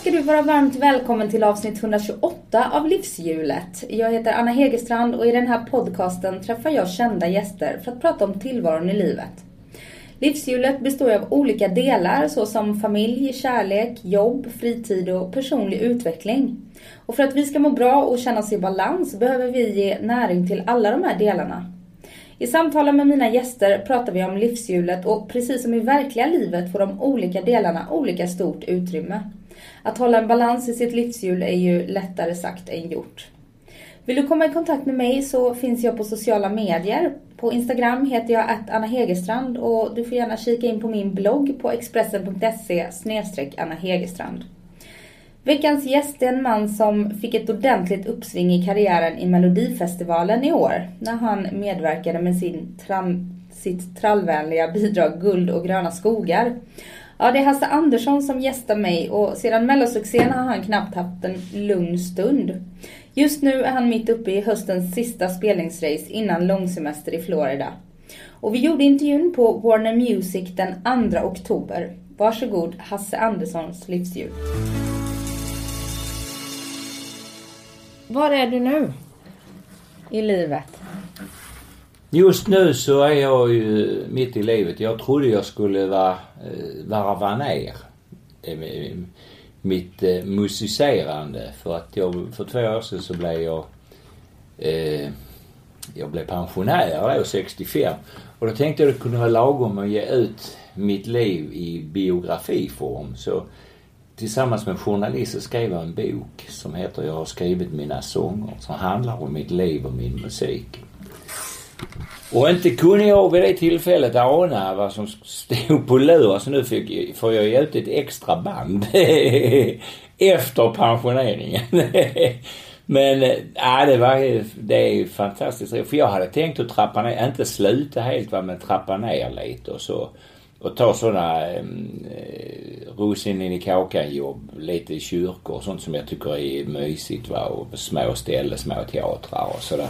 Ska du vara varmt välkommen till avsnitt 128 av Livshjulet. Jag heter Anna Hegerstrand och i den här podcasten träffar jag kända gäster för att prata om tillvaron i livet. Livshjulet består av olika delar såsom familj, kärlek, jobb, fritid och personlig utveckling. Och för att vi ska må bra och känna oss i balans behöver vi ge näring till alla de här delarna. I samtalen med mina gäster pratar vi om livshjulet och precis som i verkliga livet får de olika delarna olika stort utrymme. Att hålla en balans i sitt livshjul är ju lättare sagt än gjort. Vill du komma i kontakt med mig så finns jag på sociala medier. På Instagram heter jag att Anna Hegerstrand och du får gärna kika in på min blogg på expressen.se Anna Hegerstrand. Veckans gäst är en man som fick ett ordentligt uppsving i karriären i Melodifestivalen i år när han medverkade med sin tram, sitt trallvänliga bidrag Guld och gröna skogar. Ja, det är Hasse Andersson som gästar mig och sedan mellosuccén har han knappt haft en lugn stund. Just nu är han mitt uppe i höstens sista spelningsrace innan långsemester i Florida. Och vi gjorde intervjun på Warner Music den 2 oktober. Varsågod Hasse Anderssons livsljud. Var är du nu? I livet? Just nu så är jag ju mitt i livet. Jag trodde jag skulle vara, eh, varva ner mitt eh, musicerande. För att jag, för två år sedan så blev jag, eh, jag blev pensionär då, 65. Och då tänkte jag att det kunde vara lagom att ge ut mitt liv i biografiform. Så tillsammans med en journalist så skrev jag en bok som heter Jag har skrivit mina sånger. Som handlar om mitt liv och min musik. Och inte kunde jag vid det tillfället ana vad som stod på lur. Så nu fick, får jag ge ut ett extra band. Efter pensioneringen. Men äh, det var det är fantastiskt. För jag hade tänkt att trappa ner, inte sluta helt va, men trappa ner lite och så. Och ta sådana äh, eh, russinen i kakan jobb. Lite i kyrkor och sånt som jag tycker är mysigt va. Och små ställen, små teatrar och sådär.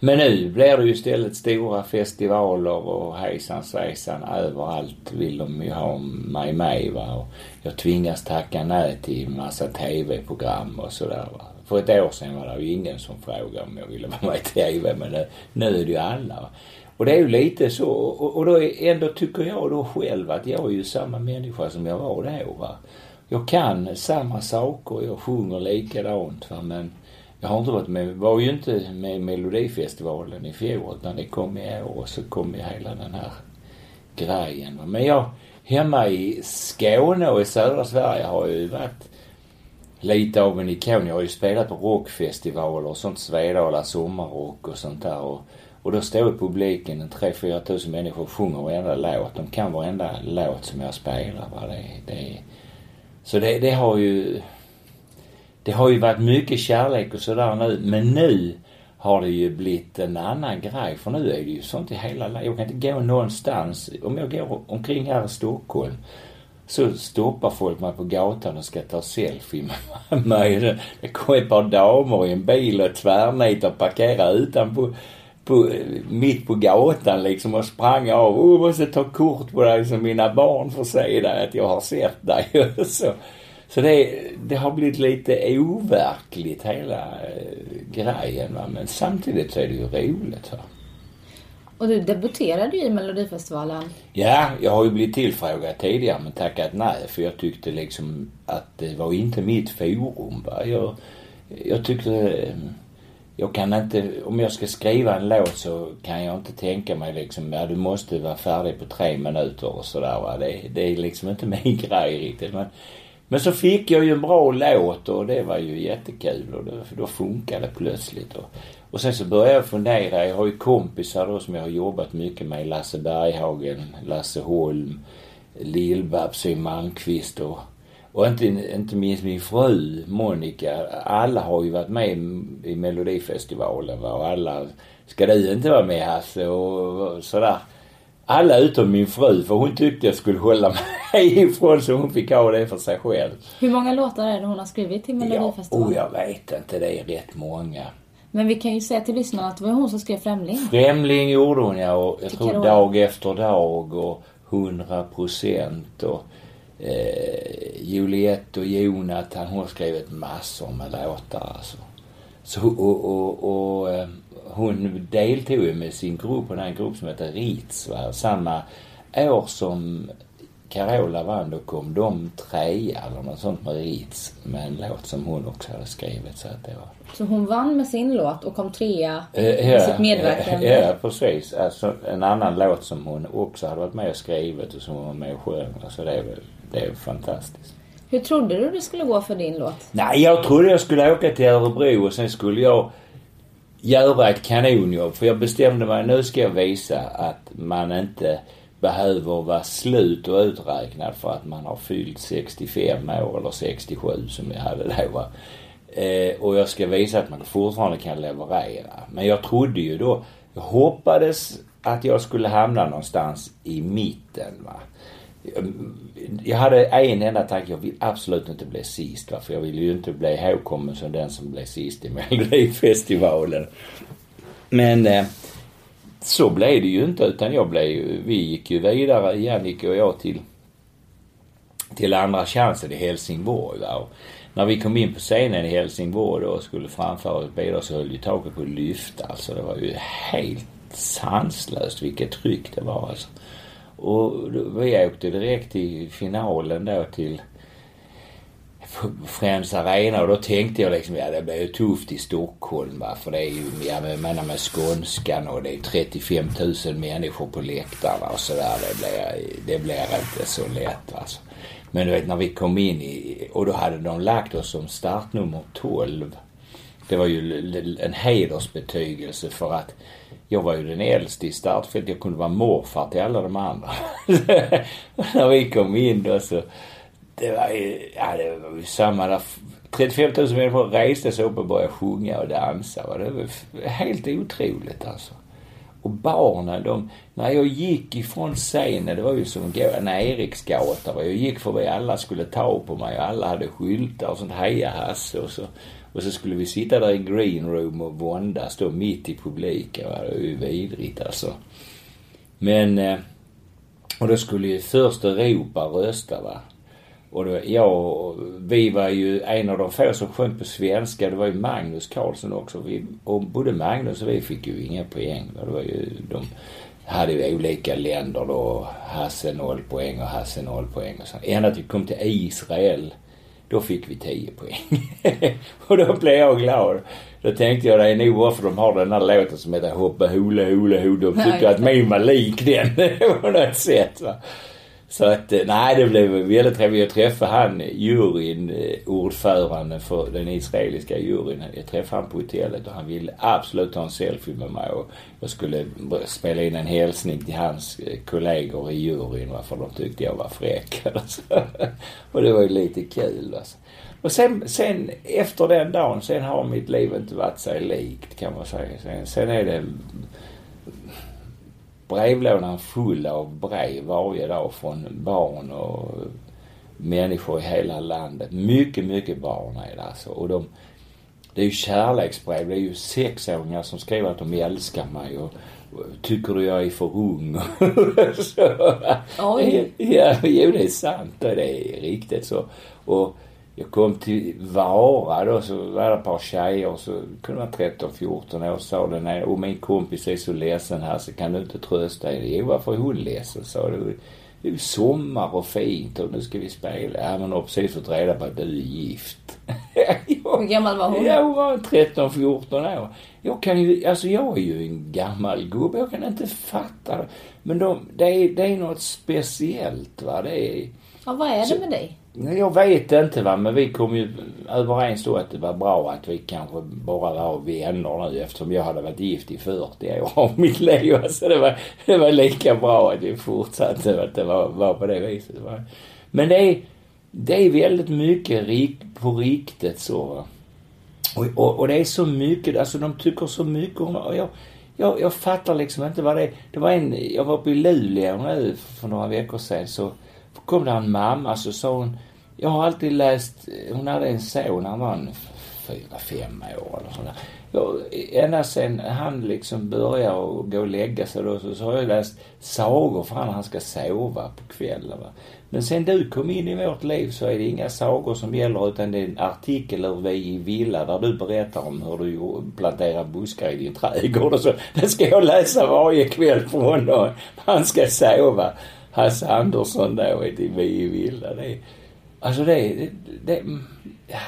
Men nu blir det ju istället stora festivaler och hejsan svejsan. Överallt vill de ju ha mig med va. Och jag tvingas tacka nej till massa TV-program och sådär va. För ett år sedan var det ju ingen som frågade om jag ville vara med i TV men nu, nu är det ju alla. Va? Och det är ju lite så och, och då är, ändå tycker jag då själv att jag är ju samma människa som jag var då va. Jag kan samma saker, jag sjunger likadant va men jag har inte varit med, var ju inte med i Melodifestivalen i fjol utan det kom i år och så kom ju hela den här grejen. Men jag, hemma i Skåne och i södra Sverige har jag ju varit lite av en ikon. Jag har ju spelat på rockfestivaler och sånt, Svedala sommarrock och sånt där. Och, och då står i publiken en 3-4 tusen människor och sjunger varenda låt. De kan varenda låt som jag spelar. Va? Det, det, så det, det har ju det har ju varit mycket kärlek och sådär nu, men nu har det ju blivit en annan grej. För nu är det ju sånt i hela landet. Jag kan inte gå någonstans. Om jag går omkring här i Stockholm så stoppar folk mig på gatan och ska ta selfie med mig. Det kommer ett par damer i en bil och tvärnitar och parkerar utanpå på, mitt på gatan liksom och sprang av. Oh, måste ta kort på dig så mina barn får se dig att jag har sett dig. så så det, det har blivit lite overkligt hela eh, grejen va. Men samtidigt så är det ju roligt va. Och du debuterade ju i Melodifestivalen. Ja, jag har ju blivit tillfrågad tidigare men tackat nej för jag tyckte liksom att det var inte mitt forum va. Jag, jag tyckte eh, jag kan inte, om jag ska skriva en låt så kan jag inte tänka mig liksom, ja du måste vara färdig på tre minuter och sådär va. Det, det är liksom inte min grej riktigt. Men men så fick jag ju en bra låt och det var ju jättekul och då, då funkade det plötsligt. Och, och sen så började jag fundera. Jag har ju kompisar då som jag har jobbat mycket med. Lasse Berghagen, Lasse Holm, Lill-Babs Malmqvist och Och inte, inte minst min fru Monica. Alla har ju varit med i Melodifestivalen va? och alla, ska du inte vara med Hasse och sådär. Alla utom min fru för hon tyckte jag skulle hålla mig ifrån så hon fick ha det för sig själv. Hur många låtar är det hon har skrivit till Melodifestivalen? Ja, oh, jag vet inte. Det är rätt många. Men vi kan ju säga till lyssnarna att det var hon som skrev Främling. Främling gjorde hon ja och jag tror Dag efter dag och 100 procent och eh, Juliette och Jonathan. Hon har skrivit massor med låtar alltså. Så, och, och, och eh, hon deltog ju med sin grupp, och den grupp som heter Ritz va? Samma år som Carola vann då kom de trea eller något sånt med Ritz med en låt som hon också hade skrivit. Så, att det var... så hon vann med sin låt och kom trea eh, med ja, sitt medverkande? Ja, precis. Alltså en annan låt som hon också hade varit med och skrivit och som hon var med och sjöng. Alltså det är väl, det är fantastiskt. Hur trodde du det skulle gå för din låt? Nej, jag trodde jag skulle åka till Örebro och sen skulle jag göra ett kanonjobb. För jag bestämde mig, nu ska jag visa att man inte behöver vara slut och uträknad för att man har fyllt 65 år eller 67 som jag hade då va. Eh, och jag ska visa att man fortfarande kan leverera. Men jag trodde ju då, jag hoppades att jag skulle hamna någonstans i mitten va. Jag hade en enda tanke, jag vill absolut inte bli sist va, för jag vill ju inte bli ihågkommen som den som blev sist i Melodifestivalen. Men eh, så blev det ju inte utan jag blev vi gick ju vidare, Jannike och jag till, till andra chansen i Helsingborg va. Och när vi kom in på scenen i Helsingborg då och skulle framföra ett bidrag så höll ju taket på att lyfta alltså. Det var ju helt sanslöst vilket tryck det var alltså. Och vi åkte direkt till finalen då till Friends Arena och då tänkte jag liksom, ja det blir ju tufft i Stockholm va. För det är ju, jag menar med skånskan och det är 35 000 människor på läktarna och sådär. Det blir, det blir inte så lätt alltså. Men du vet när vi kom in i, och då hade de lagt oss som startnummer 12. Det var ju en hedersbetygelse för att jag var ju den äldste i startfältet. Jag kunde vara morfar till alla de andra. när vi kom in då så det var ju, ja det var ju samma där. 35 000 människor reste sig upp och började sjunga och dansa. Det var helt otroligt alltså. Och barnen, de, när jag gick ifrån scenen, det var ju som att gå en Eriksgata. Jag gick förbi, alla skulle ta på mig och alla hade skyltar och sånt. Heja Hasse och så. Och så skulle vi sitta där i green room och våndas då mitt i publiken. Det var ju vidrigt alltså. Men, eh, och då skulle ju först Europa rösta va. Och då, jag vi var ju en av de få som sjöng på svenska. Det var ju Magnus Carlsson också. Vi, och både Magnus och vi fick ju inga poäng. Det var ju, de hade ju olika länder då. Hasse noll poäng och Hasse noll poäng och så. Ända till vi kom till Israel. Då fick vi 10 poäng. och då blev jag glad. Då tänkte jag det är nog varför de har den här låten som heter Hoppa hula hula ho. De tyckte att min var lik den på något sätt. Va? Så att, eh, nej det blev väldigt trevligt. Jag träffade han, juryn, eh, ordförande för den israeliska juryn. Jag träffade han på hotellet och han ville absolut ta en selfie med mig och jag skulle spela in en hälsning till hans eh, kollegor i juryn varför de tyckte jag var fräck. Alltså. och det var ju lite kul alltså. Och sen, sen efter den dagen, sen har mitt liv inte varit sig likt kan man säga. Sen, sen är det brevlådan full av brev varje dag från barn och människor i hela landet. Mycket, mycket barn är det alltså. Och de, det är ju kärleksbrev. Det är ju sexåringar som skriver att de älskar mig och, och tycker du jag är för ung? så, Oj. Ja, jo det är sant. Det är riktigt så. Och jag kom till Vara då så var det ett par tjejer så kunde vara 13, 14 år sa den ena, och min kompis är så ledsen här så kan du inte trösta henne? Jo varför är hon ledsen sa du. Det är ju sommar och fint och nu ska vi spela. Ja men har precis fått reda på att du är gift. Hur gammal var hon? Ja hon var 13, 14 år. Jag kan ju, alltså jag är ju en gammal gubbe. Jag kan inte fatta det. Men de, det är, det är något speciellt va. Det är... Ja vad är det med dig? Jag vet inte va, men vi kom ju överens då att det var bra att vi kanske bara var vänner nu eftersom jag hade varit gift i 40 år av mitt liv. Så det var, det var lika bra att vi fortsatte att det var, var på det viset. Va? Men det är, det är väldigt mycket rik, på riktigt så. Och, och, och, det är så mycket, alltså de tycker så mycket om och jag, jag, jag fattar liksom inte vad det är. Det var en, jag var uppe i Luleå nu för några veckor sedan så kom det en mamma alltså, så sa hon, jag har alltid läst, eh, hon hade en son, han var en fyra, fem år eller sådär. Jag, eh, ända sen han liksom började gå och lägga sig då så, så har jag läst sagor för han, han ska sova på kvällen. Va? Men sen du kom in i vårt liv så är det inga sagor som gäller utan det är en artikel ur Vi i Villa där du berättar om hur du planterar buskar i din trädgård och så. Den ska jag läsa varje kväll för honom. Han ska sova. Hasse Andersson då i Vi i Villa. Det, alltså det, det, det ja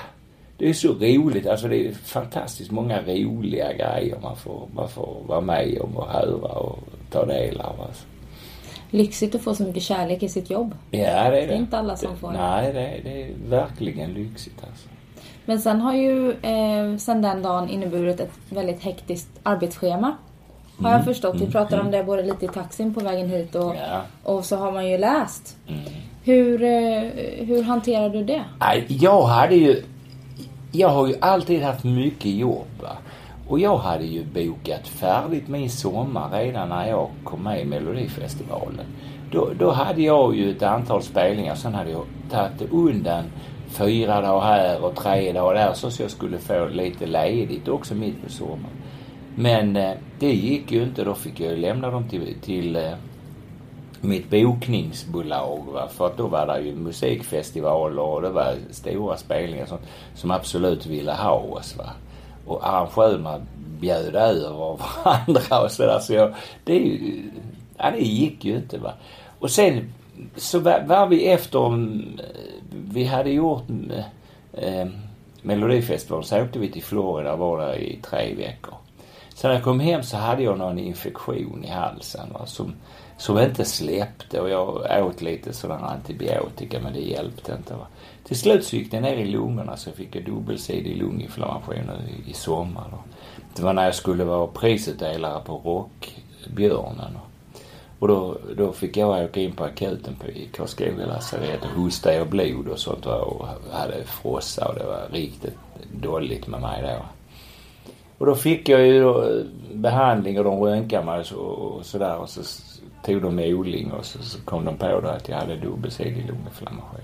det är så roligt. Alltså det är fantastiskt många roliga grejer man får, man får vara med om och höra och ta del av. Alltså. Lyxigt att få så mycket kärlek i sitt jobb. Ja, det är det. Det är inte alla som får det. Nej, det är, det är verkligen lyxigt alltså. Men sen har ju eh, sen den dagen inneburit ett väldigt hektiskt arbetsschema. Har jag mm. förstått. Vi mm. pratade om det både lite i taxin på vägen hit och, ja. och så har man ju läst. Mm. Hur, eh, hur hanterar du det? Jag hade ju jag har ju alltid haft mycket jobb. Va? Och jag hade ju bokat färdigt min sommar redan när jag kom med i Melodifestivalen. Då, då hade jag ju ett antal spelningar. Sen hade jag tagit undan fyra dagar här och tre dagar där så att jag skulle få lite ledigt också mitt på sommaren. Men eh, det gick ju inte. Då fick jag lämna dem till, till eh, mitt bokningsbolag. Va? För att då var det ju musikfestivaler och det var stora spelningar som, som absolut ville ha oss. Va? Och arrangörerna bjöd över varandra och sådär. Så jag, det, ja, det gick ju inte. va. Och sen så var, var vi efter, eh, vi hade gjort eh, eh, Melodifestivalen så åkte vi till Florida och var där i tre veckor. Sen när jag kom hem så hade jag någon infektion i halsen va, som som inte släppte och jag åt lite sådana antibiotika men det hjälpte inte. Va? Till slut så gick det ner i lungorna så jag fick en dubbelsidig lunginflammation i, i sommar. Då. Det var när jag skulle vara prisutdelare på Rockbjörnen. Och då, då fick jag åka in på akuten på, Karlskoga lasarett och hosta och blod och sånt och hade frossa och det var riktigt dåligt med mig då. Och då fick jag ju då behandling och de röntgade mig och sådär och så tog de odling och så, så kom de på då att jag hade dubbelsidig lunginflammation.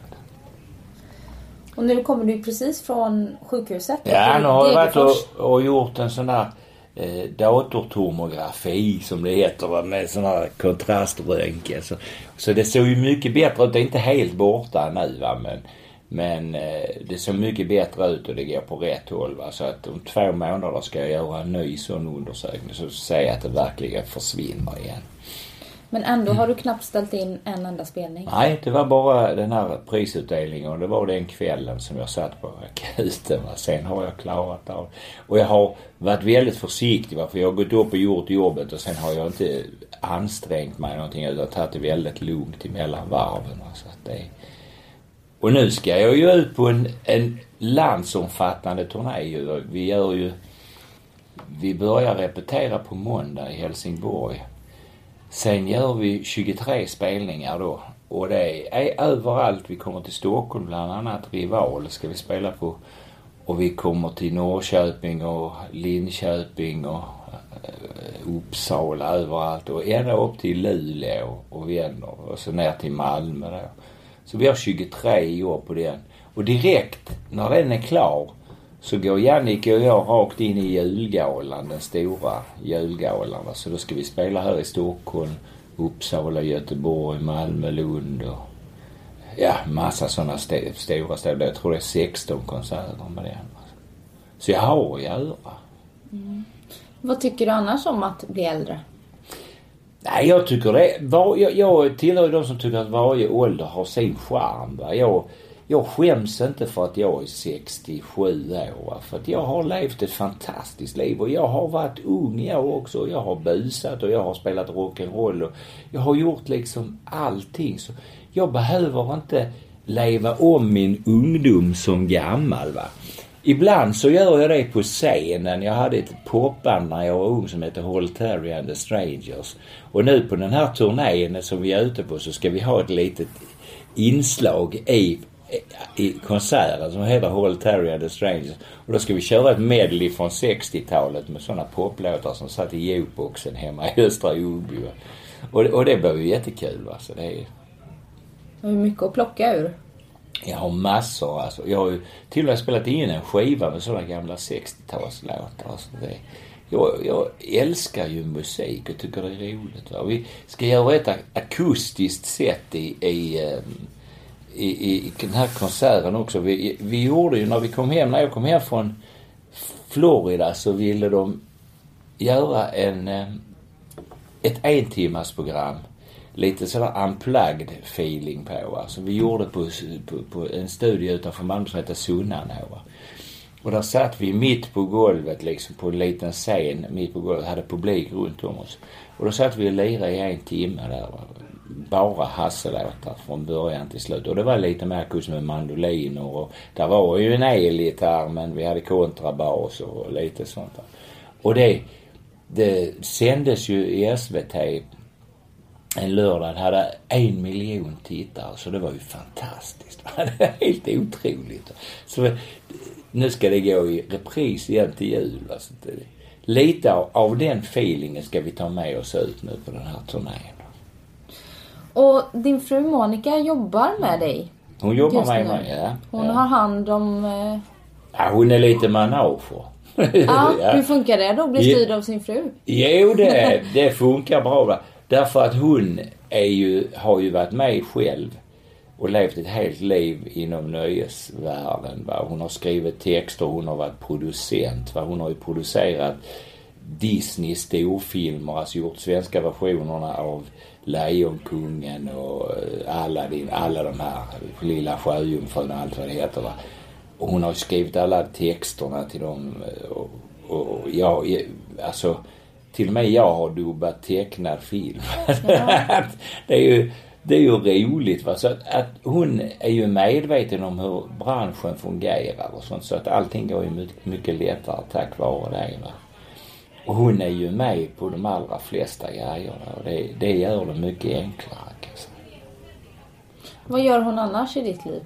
Och nu kommer du precis från sjukhuset? Ja, nu har jag varit och, och gjort en sån där eh, datortomografi som det heter va, med sån här kontraströntgen. Så, så det såg ju mycket bättre ut. Det är inte helt borta nu va men, men eh, det såg mycket bättre ut och det går på rätt håll va. Så att om två månader ska jag göra en ny sån undersökning så ser jag att det verkligen försvinner igen. Men ändå har du knappt ställt in en enda spelning? Nej, det var bara den här prisutdelningen och det var den kvällen som jag satt på akuten. Sen har jag klarat av Och jag har varit väldigt försiktig va? för jag har gått upp och gjort jobbet och sen har jag inte ansträngt mig någonting utan tagit det väldigt lugnt emellan varven. Så att det... Och nu ska jag ju ut på en, en landsomfattande turné. Vi gör ju... Vi börjar repetera på måndag i Helsingborg. Sen gör vi 23 spelningar då. Och det är överallt. Vi kommer till Stockholm bland annat. Rival ska vi spela på. Och vi kommer till Norrköping och Linköping och eh, Uppsala överallt. Och ända upp till Luleå och vänder. Och så ner till Malmö då. Så vi har 23 år på den. Och direkt när den är klar så går Jannike och jag rakt in i julgalan, den stora julgalan. Så då ska vi spela här i Stockholm, Uppsala, Göteborg, Malmö, Lund och ja, massa sådana st stora städer. Jag tror det är 16 konserter med den. Så jag har att göra. Mm. Vad tycker du annars om att bli äldre? Nej, jag tycker det. Var, jag, jag tillhör de som tycker att varje ålder har sin charm. Va? Jag, jag skäms inte för att jag är 67 år. För att jag har levt ett fantastiskt liv och jag har varit ung jag också. Jag har busat och jag har spelat rock'n'roll och jag har gjort liksom allting. Så jag behöver inte leva om min ungdom som gammal va. Ibland så gör jag det på scenen. Jag hade ett popband när jag var ung som hette Holterry and the Strangers. Och nu på den här turnén som vi är ute på så ska vi ha ett litet inslag i i konserten som heter Hall Terry and the Strangers. Och då ska vi köra ett medley från 60-talet med sådana poplåtar som satt i jukeboxen hemma i Östra Ljungby. Och, och det blev ju jättekul va. Så det är, Det är mycket att plocka ur jag har massor alltså. Jag har ju till och med spelat in en skiva med sådana gamla 60-talslåtar. Alltså det, jag, jag älskar ju musik och tycker det är roligt. Va? Vi ska göra ett akustiskt sätt i, i, ehm, i, i den här konserten också. Vi, vi gjorde ju när vi kom hem, när jag kom hem från Florida så ville de göra en, ehm, ett entimmarsprogram. Lite sådär unplugged feeling på. Alltså vi gjorde på, på, på en studio utanför Malmö som heter Sunnanå. Och där satt vi mitt på golvet liksom på en liten scen mitt på golvet. Hade publik runt om oss. Och då satt vi och lirade i en timme där. va. Bara Hasse-låtar från början till slut. Och det var lite mer kurs med mandoliner och där var ju en elgitarr men vi hade kontrabas och lite sånt där. Och det, det sändes ju i SVT en lördag. Hade en miljon tittare så det var ju fantastiskt. Det är helt otroligt. Så nu ska det gå i repris igen till jul. va. Så det, lite av, den feelingen ska vi ta med oss ut nu på den här turnén. Och din fru Monica jobbar med dig. Hon jobbar Just med nu. mig, ja. Hon ja. har hand om... eh, ja. Hon är lite manager. Ja, hur funkar det då? Bli Ja. styrd av sin fru? Jo, det, det funkar bra. Va? Därför att hon är ju, har ju varit med själv och levt ett helt liv inom nöjesvärlden. Va? Hon har skrivit texter, hon har varit producent. Va? Hon har ju producerat Disney storfilmer, alltså gjort svenska versionerna av Lejonkungen och eh, Aladdin, alla de här, Lilla Sjöjungfrun och allt vad det heter. Va? Och hon har ju skrivit alla texterna till dem eh, och, och, och jag, alltså till och med jag har dubbat tecknad film. det är ju, det är ju roligt va. Så att, att hon är ju medveten om hur branschen fungerar och sånt så att allting går ju mycket, mycket lättare tack vare det va. Och hon är ju med på de allra flesta grejerna och det, det gör det mycket enklare säga. Vad gör hon annars i ditt liv?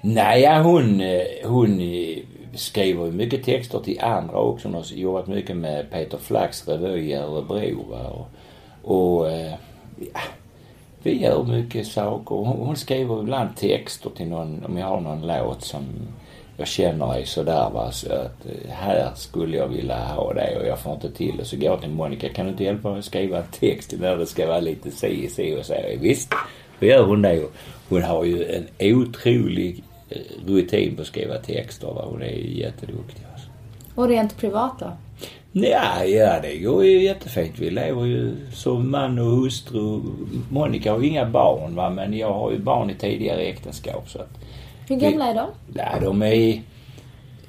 Nej, ja, hon, hon skriver ju mycket texter till andra också. Hon har jobbat mycket med Peter Flacks revy i Örebro. Och, och eh, ja, vi gör mycket saker. Hon, hon skriver ibland texter till någon, om jag har någon låt som jag känner är sådär va. Så att eh, här skulle jag vilja ha det och jag får inte till det. Så går jag till Monica, kan du inte hjälpa mig att skriva en text där det ska vara lite si si och så. Visst, då gör hon det. Hon har ju en otrolig rutin på att skriva texter va. Hon är ju jätteduktig alltså. Och rent privat då? Ja, ja, det går ju jättefint. Vi lever ju som man och hustru. Monica har ju inga barn va, men jag har ju barn i tidigare äktenskap så att Hur gamla är de? Ja, de är...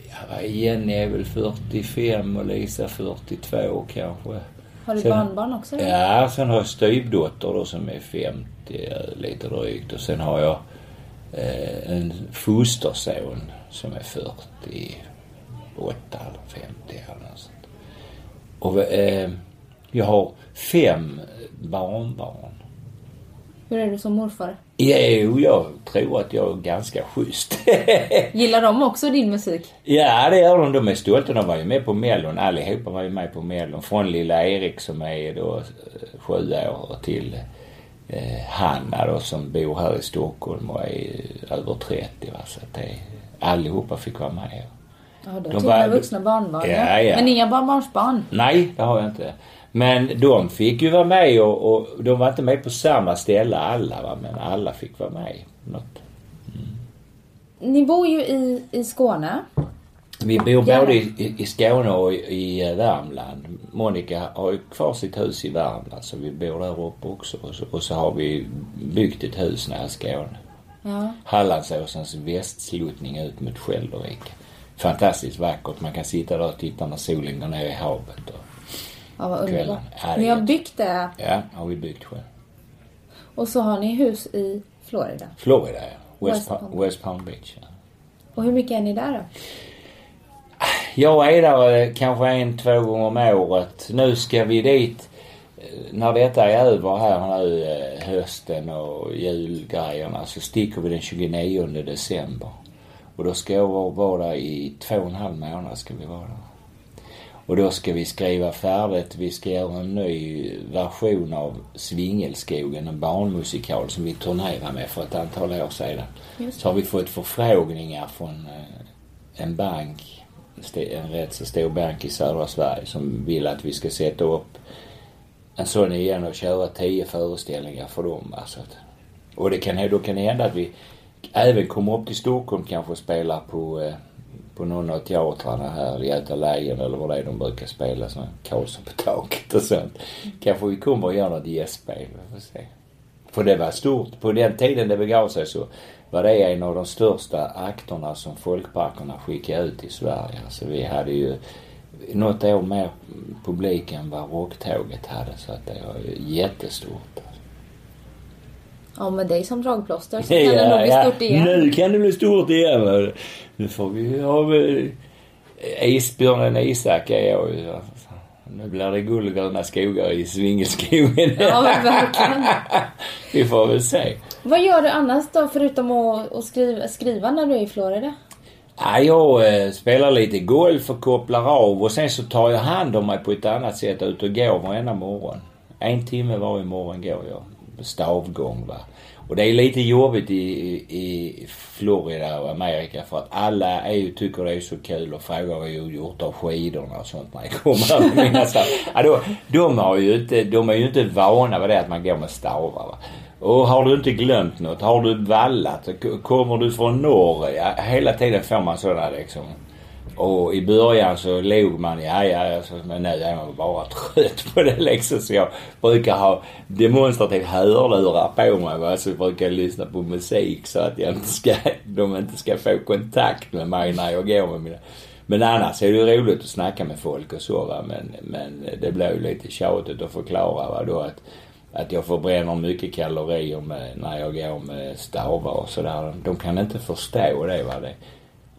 Ja, Jenny är väl 45 och Lisa 42 kanske. Har du Sen- barnbarn också? eller? Ja, sen har jag styvdotter då som är 50 eh, lite drygt och sen har jag eh, en fosterson som är 48 eller 50 eller något sånt. Och eh, jag har fem barnbarn. Hur är du som morfar? Jo, jag tror att jag är ganska schysst. Gillar de också din musik? Ja, det gör de. De är stolta. De var ju med på Mellon. Allihopa var ju med på Mellon. Från lilla Erik som är då eh, sju år till eh, Hanna då som bor här i Stockholm och är över 30. Va? Så att det, allihopa fick vara med. Ja, då De var- vuxna barnbarn. Ja, ja. Men inga barnbarnsbarn? Nej, det har jag inte. Men de fick ju vara med och, och de var inte med på samma ställe alla va. Men alla fick vara med. Något. Ni bor ju i, i Skåne. Vi bor Ja. både i, i Skåne och i, eh, Värmland. Monica har ju kvar sitt hus i Värmland så vi bor där uppe också. Och så, och så har vi byggt ett hus nära Skåne. Ja. Hallandsåsens västsluttning ut mot Skäldervik. Fantastiskt vackert. Man kan sitta där och titta när solen går ner i havet. Och, Ja, vad underbart. Ni har byggt det ja, har vi byggt själv. och så har ni hus i Florida. Florida ja. West, West Pa- Palm. West Palm Beach. Ja. Och hur mycket är ni där då? Jag är där eh, kanske en, två gånger om året. Nu ska vi dit när detta är över här nu eh, hösten och julgrejerna så sticker vi den 29 december. Och då ska jag vara, där i två och en halv månad ska vi vara där. Och då ska vi skriva färdigt. Vi ska göra en ny version av Svingelskogen, en barnmusikal som vi turnerade med för ett antal år sedan. Så har vi fått förfrågningar från eh, en bank, en rätt så stor bank i södra Sverige som vill att vi ska sätta upp en sån igen och köra tio föreställningar för dem. Alltså. Och det kan, då kan det hända att vi även kommer upp till Stockholm kanske och spelar på, eh, på någon av teatrarna här, Göta Lejon eller vad det är de brukar spela, sån Karlsson på taket och sånt. Kanske vi kommer och gör något gästspel, vi får se. För det var stort. På den tiden det begav sig så var det en av de största akterna som folkparkerna skickade ut i Sverige. Alltså vi hade ju något år mer publik än vad Rocktåget hade så att det var jättestort. Ja, med dig som dragplåster så kan det nog bli stort igen. Nu kan det bli stort igen. Nu får vi ha eh, isbjörnen Isak är jag ju. Nu blir det guldgröna skogar i Svingelskogen. Ja, verkligen. vi får väl se. Vad gör du annars då, förutom att, skriva, skriva när du är i Florida? Ja, jag eh, spelar lite golf och kopplar av och sen så tar jag hand om mig på ett annat sätt ut och går varenda morgon. En timme varje morgon går jag. Stavgång va. Och det är lite jobbigt i, i Florida och Amerika för att alla är ju, tycker det är så kul och frågar vad jag gjort av skidorna och sånt när jag kommer över mina stav. Ja, då, de, har ju inte, de är ju inte vana vid det att man går med stavar va. Och har du inte glömt något, har du vallat, kommer du från norr, ja, hela tiden får man sådana liksom. Och i början så log man, ja ja, alltså, men nu är man bara trött på det liksom. Så jag brukar ha demonstrativt hörlurar på mig. Va? Så jag brukar lyssna på musik så att jag inte ska, de inte ska få kontakt med mig när jag går med mina... Men annars är det ju roligt att snacka med folk och så va. Men, men det blir ju lite tjatigt att förklara va då att att jag förbränner mycket kalorier med, när jag går med stavar och sådär. De kan inte förstå det va. Det,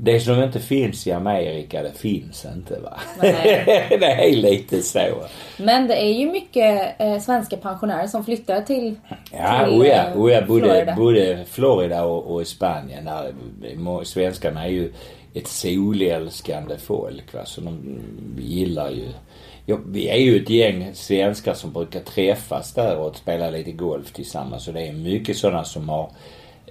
det som inte finns i Amerika, det finns inte va. Det är lite så. Men det är ju mycket eh, svenska pensionärer som flyttar till, Ja, till oja, oja, både, Florida. både Florida och, och Spanien. Där, svenskarna är ju ett solälskande folk va, så de gillar ju Ja, vi är ju ett gäng svenskar som brukar träffas där och spela lite golf tillsammans. Och det är mycket sådana som har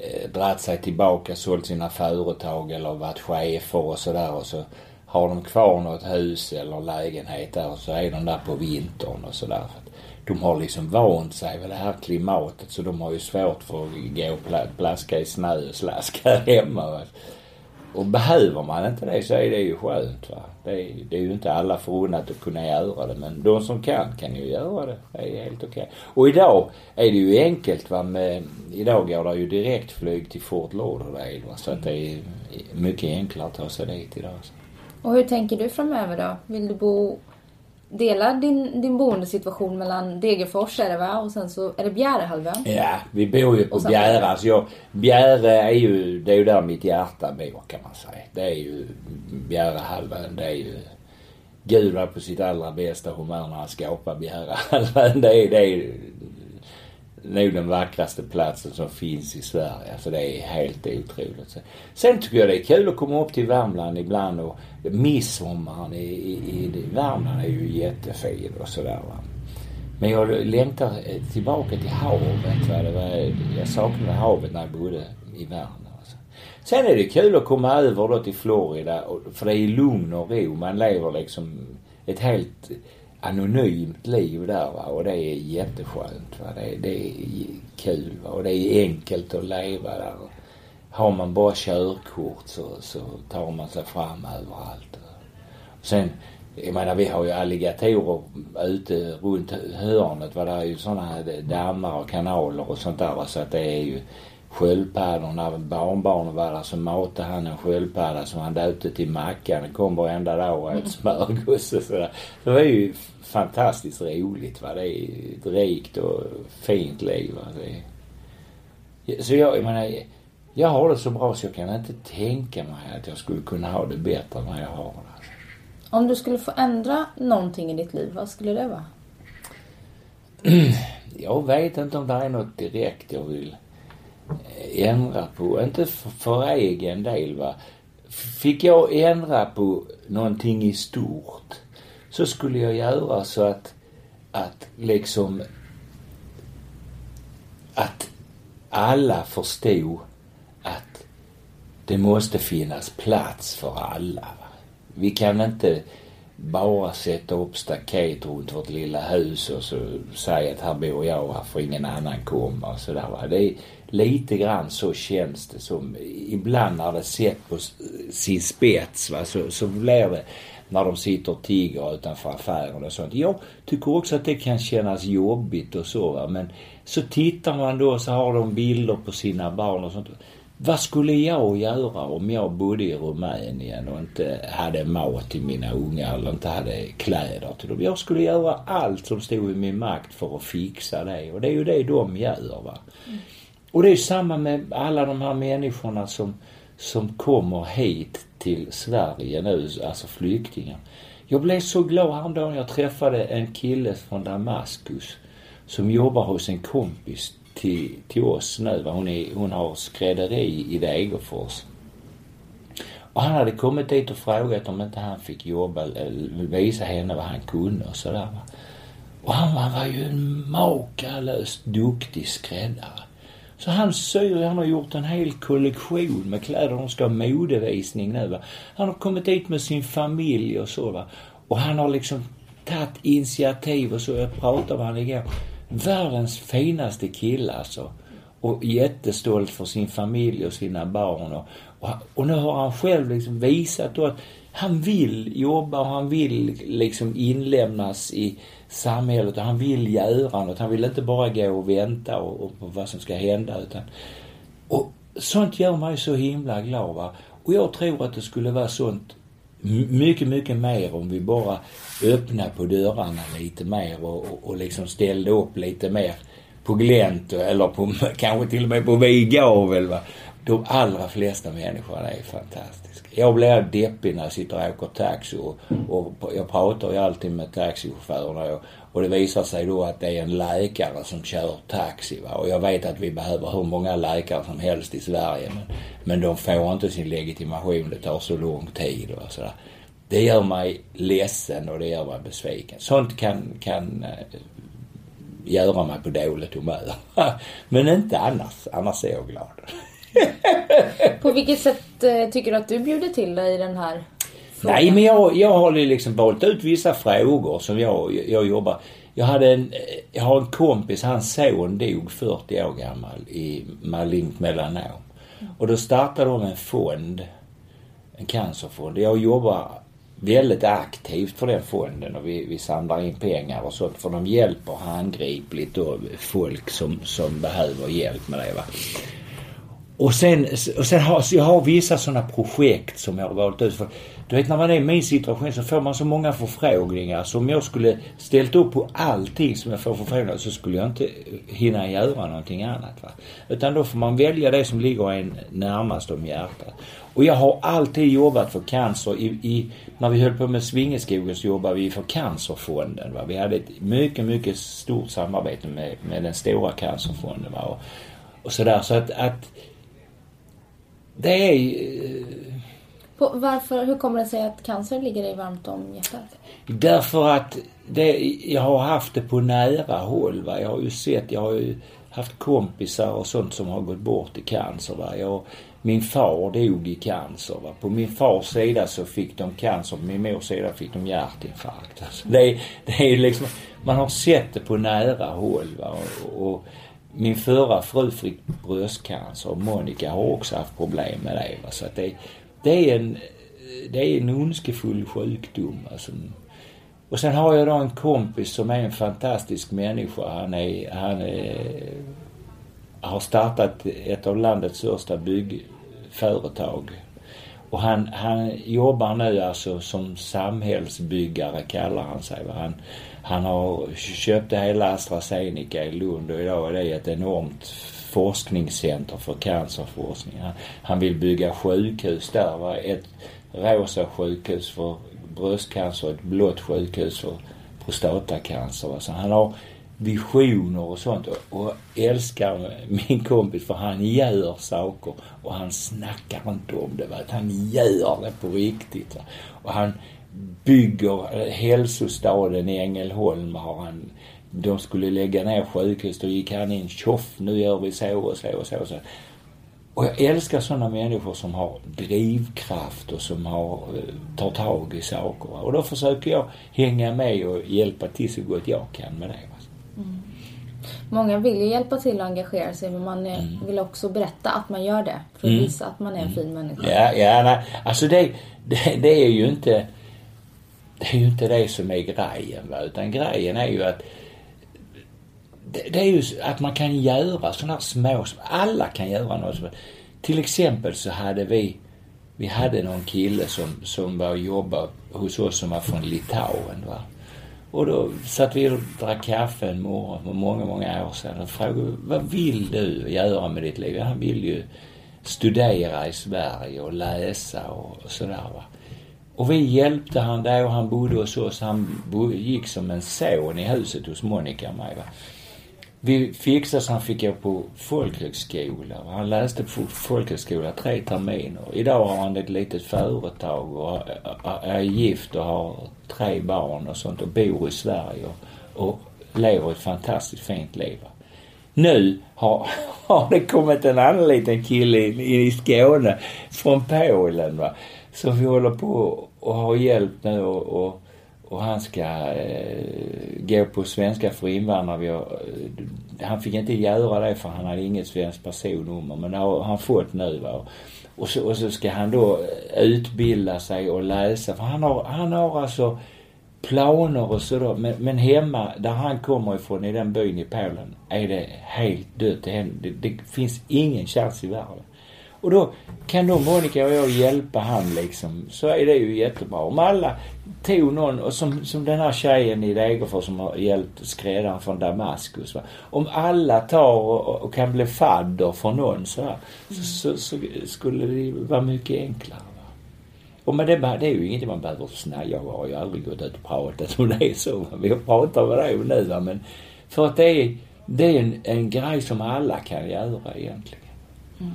Eh, dragit sig tillbaka, sålt sina företag eller varit chefer och sådär. Och så har de kvar något hus eller lägenhet där och så är de där på vintern och sådär. De har liksom vant sig vid det här klimatet så de har ju svårt för att gå och plaska i snö och slaska här hemma. Och behöver man inte det så är det ju skönt. Va? Det, är, det är ju inte alla förunnat att kunna göra det men de som kan kan ju göra det. Det är helt okej. Och idag är det ju enkelt va med, idag går det ju direktflyg till Fort Lauderdale va? så att det är mycket enklare att ta sig dit idag. Så. Och hur tänker du framöver då? Vill du bo... Dela din, din boendesituation mellan Degerfors är det va? Och sen så är det Bjärehalvön. Ja, vi bor ju på Bjäre. Alltså jag, Bjäre är ju, det är ju där mitt hjärta bor kan man säga. Det är ju Bjärehalvön. Det är ju Gud var på sitt allra bästa humör när han skapade Bjärehalvön. Det är, det är nog den vackraste platsen som finns i Sverige. Alltså det är helt otroligt. Sen tycker jag det är kul att komma upp till Värmland ibland och midsommaren i, i, i Värmland är ju jättefin och sådär va. Men jag längtar tillbaka till havet. Va? Det var, jag saknade havet när jag bodde i Värmland. Alltså. Sen är det kul att komma över då till Florida för det är lugn och ro. Man lever liksom ett helt anonymt liv där va? och det är jätteskönt. Va? Det, det är kul va? och det är enkelt att leva där. Har man bara körkort så, så tar man sig fram överallt. Sen, jag menar vi har ju alligatorer ute runt hörnet. Va? Det är ju sådana här dammar och kanaler och sånt där. Va? Så att det är ju sköldpaddorna. Barnbarnen var där så matade han en sköldpadda som han döpte till Mackan. Den kom varenda dag och åt smörgås och sådär. Det var ju fantastiskt roligt. Va? Det är ett rikt och fint liv. Va? Det. Så jag, jag menar, jag har det så bra så jag kan inte tänka mig att jag skulle kunna ha det bättre än vad jag har det. Om du skulle få ändra någonting i ditt liv, vad skulle det vara? jag vet inte om det är något direkt jag vill ändra på. Inte för, för egen del va. Fick jag ändra på någonting i stort så skulle jag göra så att, att liksom att alla förstod att det måste finnas plats för alla. Vi kan inte bara sätta upp staket runt vårt lilla hus och så säga att här bor jag och här får ingen annan komma och sådär va. Det är lite grann så känns det som. Ibland när det sett på sin spets va så, så blir det när de sitter och tigger utanför affären och sånt. Jag tycker också att det kan kännas jobbigt och så va. Men så tittar man då så har de bilder på sina barn och sånt. Vad skulle jag göra om jag bodde i Rumänien och inte hade mat till mina unga eller inte hade kläder till dem? Jag skulle göra allt som stod i min makt för att fixa det. Och det är ju det de gör. Va? Mm. Och det är samma med alla de här människorna som, som kommer hit till Sverige nu, alltså flyktingar. Jag blev så glad häromdagen jag träffade en kille från Damaskus som jobbar hos en kompis till, till oss nu. Hon, är, hon har skrädderi i Degerfors. Och han hade kommit dit och frågat om inte han fick jobba, eh, visa henne vad han kunde och sådär. Och han, han var ju en makalöst duktig skräddare. Så han syr, han har gjort en hel kollektion med kläder. De ska ha modevisning nu va. Han har kommit dit med sin familj och så va. Och han har liksom tagit initiativ och så. Jag pratade med honom igår. Världens finaste kille alltså. Och jättestolt för sin familj och sina barn. Och, och, och nu har han själv liksom visat då att han vill jobba och han vill liksom inlämnas i samhället och han vill göra något. Han vill inte bara gå och vänta och, och på vad som ska hända utan... Och sånt gör mig så himla glad va. Och jag tror att det skulle vara sånt mycket, mycket mer om vi bara öppnade på dörrarna lite mer och, och, och liksom ställde upp lite mer på glänt eller på, kanske till och med på vid gavel va. De allra flesta människorna är fantastiska. Jag blir deppig när jag sitter och åker taxi och, och jag pratar ju alltid med taxichaufförerna och, och det visar sig då att det är en läkare som kör taxi va. Och jag vet att vi behöver hur många läkare som helst i Sverige men, men de får inte sin legitimation. Det tar så lång tid och sådär. Det gör mig ledsen och det gör mig besviken. Sånt kan, kan eh, göra mig på dåligt humör. men inte annars. Annars är jag glad. På vilket sätt eh, tycker du att du bjuder till dig i den här frågan? Nej, men jag, jag har liksom valt ut vissa frågor som jag, jag jobbar. Jag hade en, jag har en kompis, hans son dog 40 år gammal i malignt melanom. Och då startade de en fond, en cancerfond. Jag jobbar väldigt aktivt för den fonden och vi, vi samlar in pengar och sånt för de hjälper handgripligt då folk som, som behöver hjälp med det va. Och sen, och sen har jag har vissa sådana projekt som jag har valt ut. För, du vet när man är i min situation så får man så många förfrågningar. Så om jag skulle ställt upp på allting som jag får förfrågningar så skulle jag inte hinna göra någonting annat. Va? Utan då får man välja det som ligger en närmast om hjärtat. Och jag har alltid jobbat för cancer. I, i när vi höll på med Svingeskogen så jobbade vi för Cancerfonden. Va? Vi hade ett mycket, mycket stort samarbete med, med den stora Cancerfonden. Va? Och, och sådär. Så att, att det är... På, varför, hur kommer det sig att cancer ligger dig varmt om hjärtat? Därför att det, jag har haft det på nära håll. Va? Jag har ju sett, jag har ju haft kompisar och sånt som har gått bort i cancer. Va? Jag, min far dog i cancer. Va? På min fars sida så fick de cancer, på min mors sida fick de hjärtinfarkt. Alltså, det, det är liksom, man har sett det på nära håll. Va? Och, och min förra fru fick bröstcancer och Monica har också haft problem med det. Så att det, det, är en, det är en ondskefull sjukdom. Alltså. Och sen har jag då en kompis som är en fantastisk människa. Han är, han är, har startat ett av landets största byggföretag. Och han, han jobbar nu alltså som samhällsbyggare kallar han sig. Han, han har köpt hela AstraZeneca i Lund och idag är det ett enormt forskningscenter för cancerforskning. Han, han vill bygga sjukhus där. Va? Ett rosa sjukhus för bröstcancer, och ett blått sjukhus för prostatacancer. Va? Så han har visioner och sånt och, och älskar min kompis för han gör saker och han snackar inte om det. Va? Han gör det på riktigt. Va? Och han bygger hälsostaden i Ängelholm har han de skulle lägga ner sjukhus. Då gick han in, tjoff, nu gör vi så och så och så. Och så. Och jag älskar sådana människor som har drivkraft och som har, eh, tar tag i saker. Och då försöker jag hänga med och hjälpa till så gott jag kan med det. Mm. Många vill ju hjälpa till och engagera sig men man mm. vill också berätta att man gör det. För att mm. visa att man är en fin människa. Ja, ja nej. alltså det, det, det, är ju inte det är ju inte det som är grejen va? utan grejen är ju att det, det är ju att man kan göra sådana här små, alla kan göra något. Till exempel så hade vi, vi hade någon kille som, som var och jobbade hos oss som var från Litauen. Va? Och då satt vi och drack kaffe en morgon för många, många år sedan och frågade vad vill du göra med ditt liv? Han vill ju studera i Sverige och läsa och, och sådär va. Och vi hjälpte han där och han bodde hos oss. Han gick som en son i huset hos Monica och mig va vi fixade så han fick gå på folkhögskola. Han läste på folkhögskola tre terminer. Idag har han ett litet företag och är gift och har tre barn och sånt och bor i Sverige och, och lever ett fantastiskt fint liv. Nu har, har det kommit en annan liten kille i, i Skåne från Polen va. Som vi håller på och har hjälp nu och, och och han ska eh, gå på svenska för invandrare. Vi har, eh, han fick inte göra det för han hade inget svenskt personnummer men det har han fått nu. Va? Och så, och så ska han då utbilda sig och läsa för han har, han har alltså planer och sådär. Men, men hemma där han kommer ifrån i den byn i Polen är det helt dött. Det, det, det finns ingen chans i världen. Och då kan då Monica och jag hjälpa han liksom. Så är det ju jättebra. Om alla tog någon, och som, som den här tjejen i Degerfors som har hjälpt skräddaren från Damaskus. Va? Om alla tar och, och kan bli fadder för någon så, här, så, så, så, skulle det vara mycket enklare. Va? Och med det, det är ju ingenting man behöver snacka. Jag har ju aldrig gått ut och pratat om det så. Vi pratar om det nu va. Men för att det är, det är en, en grej som alla kan göra egentligen. Mm.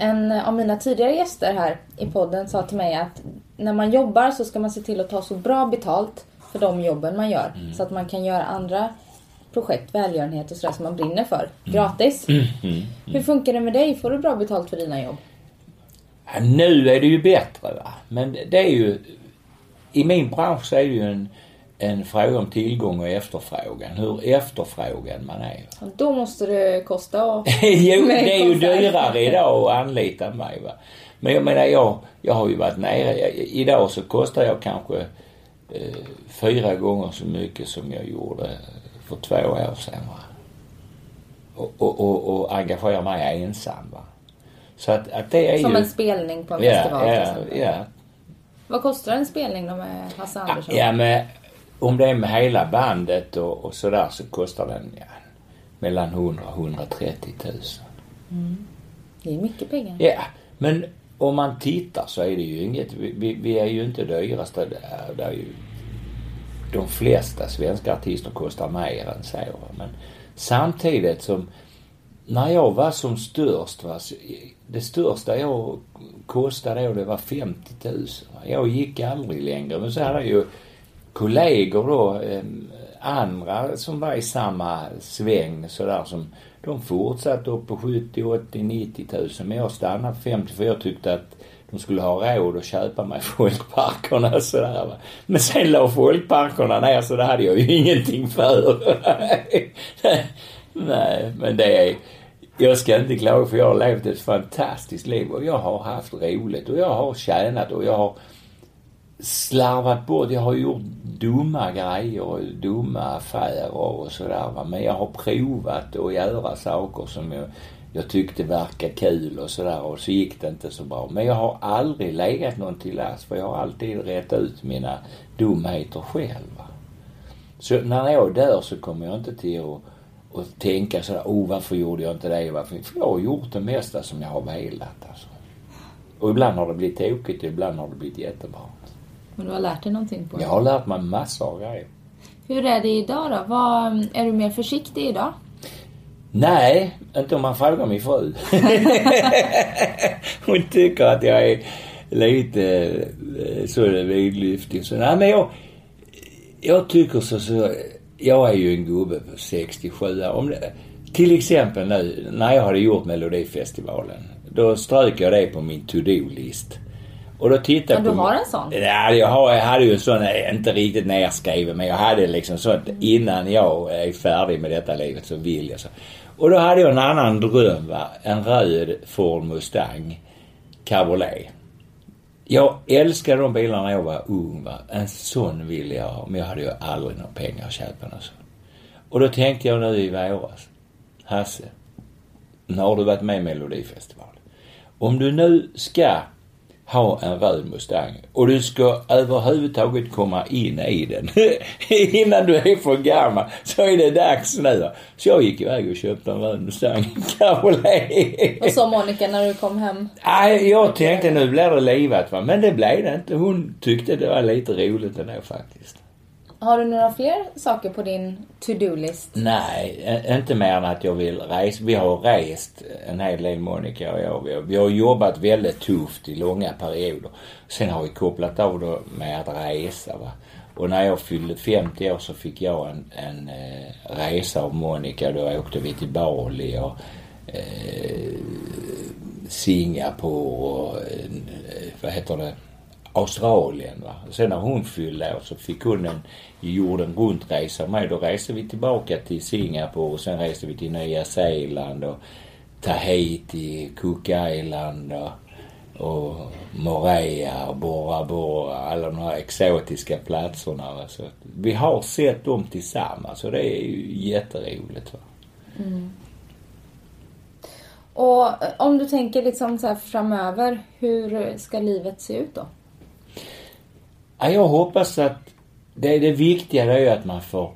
En av mina tidigare gäster här i podden sa till mig att när man jobbar så ska man se till att ta så bra betalt för de jobben man gör. Mm. Så att man kan göra andra projekt, välgörenhet och sådär som man brinner för. Mm. Gratis. Mm. Mm. Hur funkar det med dig? Får du bra betalt för dina jobb? Ja, nu är det ju bättre va. Men det är ju... I min bransch så är det ju en en fråga om tillgång och efterfrågan. Hur efterfrågan man är. Då måste det kosta jo, det är ju dyrare idag att anlita mig va. Men jag menar jag, jag har ju varit nere. Idag så kostar jag kanske eh, fyra gånger så mycket som jag gjorde för två år sedan va. Och, och, och, och engagerar mig ensam va. Så att, att det är Som ju... en spelning på en ja, festival ja, till exempel. Ja. Vad kostar en spelning då med Hasse Andersson? Ja, men om det är med hela bandet och, och sådär så kostar den ja, mellan 100 och 130 000. Mm. Det är mycket pengar. Ja, men om man tittar så är det ju inget, vi, vi är ju inte dyraste. Det är, det är ju, de flesta svenska artister kostar mer än så. Men samtidigt som, när jag var som störst, va, det största jag kostade då det var 50 000. Jag gick aldrig längre. Men så hade jag ju kollegor då, andra som var i samma sväng sådär som de fortsatte upp på 70, 80, 90 tusen. Men jag stannade på 50 för jag tyckte att de skulle ha råd att köpa mig folkparkerna sådär va. Men sen la folkparkerna ner så det hade jag ju ingenting för. Nej, men det är jag ska inte klaga för jag har levt ett fantastiskt liv och jag har haft roligt och jag har tjänat och jag har slarvat bort. Jag har gjort dumma grejer och dumma affärer och sådär va. Men jag har provat att göra saker som jag, jag tyckte verkade kul och sådär och så gick det inte så bra. Men jag har aldrig legat någon till last för jag har alltid rätt ut mina dumheter själv. Va? Så när jag dör så kommer jag inte till att och tänka sådär, oh varför gjorde jag inte det? Varför? För jag har gjort det mesta som jag har velat alltså. Och ibland har det blivit tokigt och ibland har det blivit jättebra. Men du har lärt dig någonting på det? Jag har lärt mig massor av grejer. Hur är det idag då? Vad, är du mer försiktig idag? Nej, inte om man frågar min fru. Hon tycker att jag är lite eh, så vidlyftig. Så, nej, men jag, jag tycker så, så, jag är ju en gubbe på 67 år. Om det, till exempel nu när jag hade gjort Melodifestivalen. Då strök jag det på min to-do-list. Och då tittade jag på... du har en sån? Ja, jag, har, jag hade ju en sån, eh, inte riktigt nerskriven, men jag hade liksom sånt innan jag är färdig med detta livet så vill jag så. Och då hade jag en annan dröm va. En röd Ford Mustang Cabriolet. Jag älskade de bilarna när jag var ung va. En sån ville jag ha. Men jag hade ju aldrig några pengar att köpa en sån. Och då tänkte jag nu i våras. Hasse. Nu har du varit med i Melodifestivalen. Om du nu ska ha en röd Mustang och du ska överhuvudtaget komma in i den innan du är för gammal så är det dags nu. Så jag gick iväg och köpte en röd Mustang Cabriolet. Och så Monica när du kom hem? Nej, jag tänkte nu blir det livat va. Men det blev det inte. Hon tyckte det var lite roligt ändå faktiskt. Har du några fler saker på din to-do-list? Nej, inte mer än att jag vill resa. Vi har rest en hel del Monica och jag. Vi har, vi har jobbat väldigt tufft i långa perioder. Sen har vi kopplat av det med att resa va. Och när jag fyllde 50 år så fick jag en, en eh, resa av Monica. Då åkte vi till Bali och eh, Singapore och eh, vad heter det? Australien. Va? Sen när hon fyllde år så fick hon en jorden runt-resa med. Då reste vi tillbaka till Singapore och sen reste vi till Nya Zeeland och Tahiti, Cook Island och, och Morea och Bora Bora. Alla de här exotiska platserna. Va? Så vi har sett dem tillsammans och det är ju jätteroligt. Va? Mm. Och eh, om du tänker liksom så framöver, hur ska livet se ut då? Ja, jag hoppas att det, det viktiga är ju att man får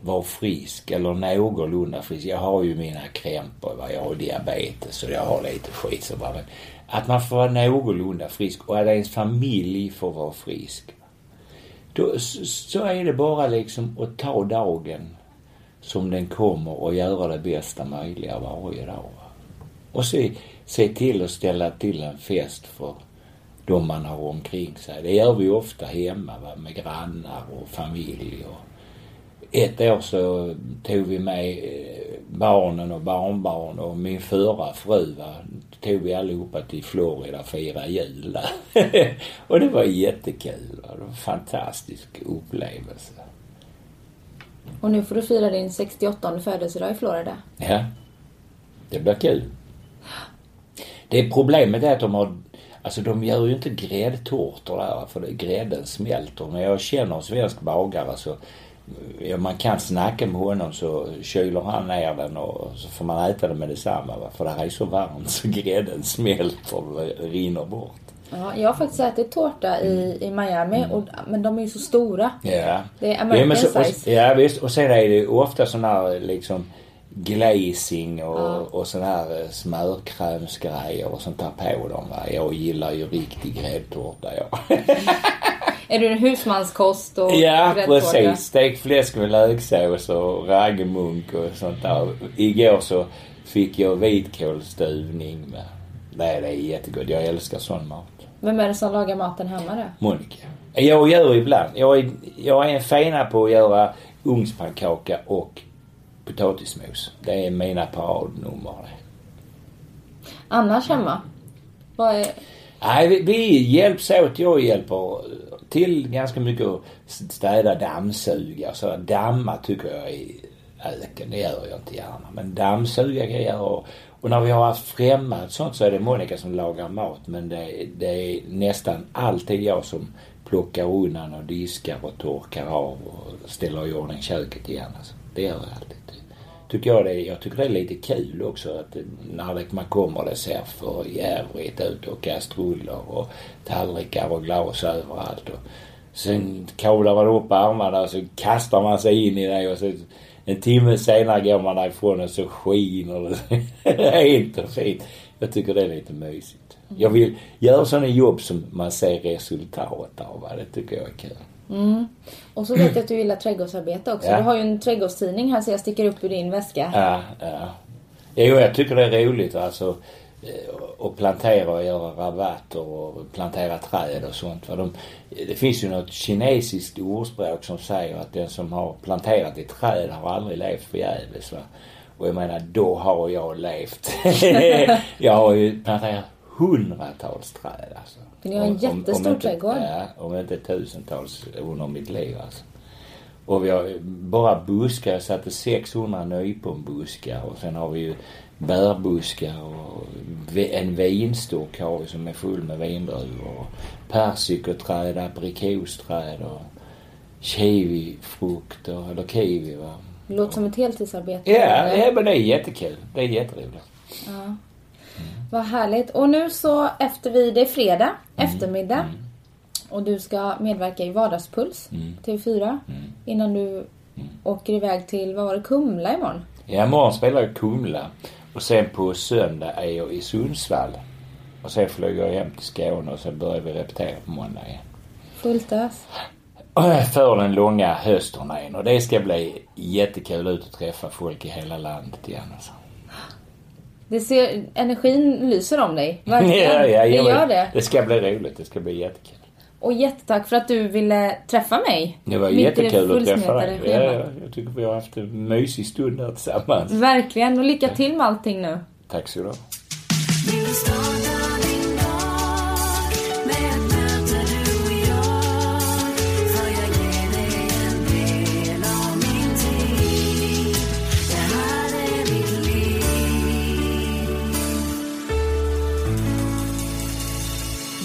vara frisk eller någorlunda frisk. Jag har ju mina krämpor, jag har diabetes och jag har lite skit så bara, Men att man får vara någorlunda frisk och att ens familj får vara frisk. Då, så är det bara liksom att ta dagen som den kommer och göra det bästa möjliga varje dag. Och se, se till att ställa till en fest för de man har omkring sig. Det gör vi ofta hemma va? med grannar och familj. Och ett år så tog vi med eh, barnen och barnbarn och min förra fru va, tog vi allihopa till Florida och firade jul där. och det var jättekul. Va? Det var en fantastisk upplevelse. Och nu får du fira din 68 födelsedag i Florida. Ja. Det blir kul. Det problemet är att de har Alltså de gör ju inte gräddtårtor där för grädden smälter. När jag känner en svensk bagare så ja, man kan snacka med honom så kyler han ner den och så får man äta den med detsamma. Va? För det här är så varmt så grädden smälter och rinner bort. Ja, jag har faktiskt ätit tårta i, i Miami, mm. och, men de är ju så stora. Ja. Det är American ja, så, size. Och, ja visst, och sen är det ofta sådana här liksom glazing och, ja. och sån här eh, smörkrämsgrejer och sånt där på dem. Va? Jag gillar ju riktig gräddtårta jag. är du en husmanskost och Ja precis. Stekt fläsk med löksås och raggmunk och sånt där. Igår så fick jag vitkålsstuvning med. Nej det är jättegott. Jag älskar sån mat. Vem är det som lagar maten hemma då? Monica. Jag gör ibland. Jag är, jag är en fena på att göra ugnspannkaka och potatismos. Det är mina paradnummer Annars hemma? Vad är... Nej, vi, vi hjälps åt. Jag hjälper till ganska mycket att städa, dammsuga. Så damma tycker jag är öken. Det gör jag inte gärna. Men dammsuga kan jag göra. Och, och när vi har haft främmat sånt så är det Monica som lagar mat. Men det, det är nästan alltid jag som plockar undan och diskar och torkar av och ställer i ordning köket igen. Alltså. Det gör jag alltid tycker jag det, jag tycker det är lite kul också att när det, man kommer det ser för jävligt ut och kastruller och tallrikar och glas överallt. Och sen kavlar man upp armarna och så kastar man sig in i det och så en timme senare går man därifrån och så skiner det helt och fint. Jag tycker det är lite mysigt. Jag vill göra sådana jobb som man ser resultat av. Det tycker jag är kul. Mm. Och så vet jag att du gillar trädgårdsarbete också. Ja. Du har ju en trädgårdstidning här så jag sticker upp ur din väska. Ja, ja. Jo, jag tycker det är roligt alltså eh, att plantera och göra rabatter och plantera träd och sånt. För de, det finns ju något kinesiskt ordspråk som säger att den som har planterat ett träd har aldrig levt förgäves. Va? Och jag menar, då har jag levt. jag har ju planterat hundratals träd alltså. För ni har en Om- jättestor om trädgård. Ja, om inte tusentals under mitt liv alltså. Och vi har bara buskar. Jag satte 600 nyponbuskar och sen har vi ju bärbuskar och en vinstock har vi som är full med vindruvor. och Persikoträd, aprikosträd och kiwifrukt och, eller kiwi va. Det låter som ett heltidsarbete. Ja, ja, men det är jättekul. Det är jätteroligt. Ja. Vad härligt. Och nu så efter vi, det är fredag eftermiddag. Och du ska medverka i Vardagspuls, TV4. Innan du åker iväg till, vad var det, Kumla imorgon? Ja, imorgon spelar jag Kumla. Och sen på söndag är jag i Sundsvall. Och sen flyger jag hem till Skåne och sen börjar vi repetera på måndag igen. Fullt ös. För den långa höstturnén. Och det ska bli jättekul ut att träffa folk i hela landet igen alltså. Det ser, energin lyser om dig. Verkligen. Ja, ja, det ja, gör men det. Det ska bli roligt. Det ska bli jättekul. Och jättetack för att du ville träffa mig. Det var det jättekul att träffa dig. ja, jag tycker vi har haft en mysig stund här tillsammans. Verkligen. Och lycka till med allting nu. Tack så du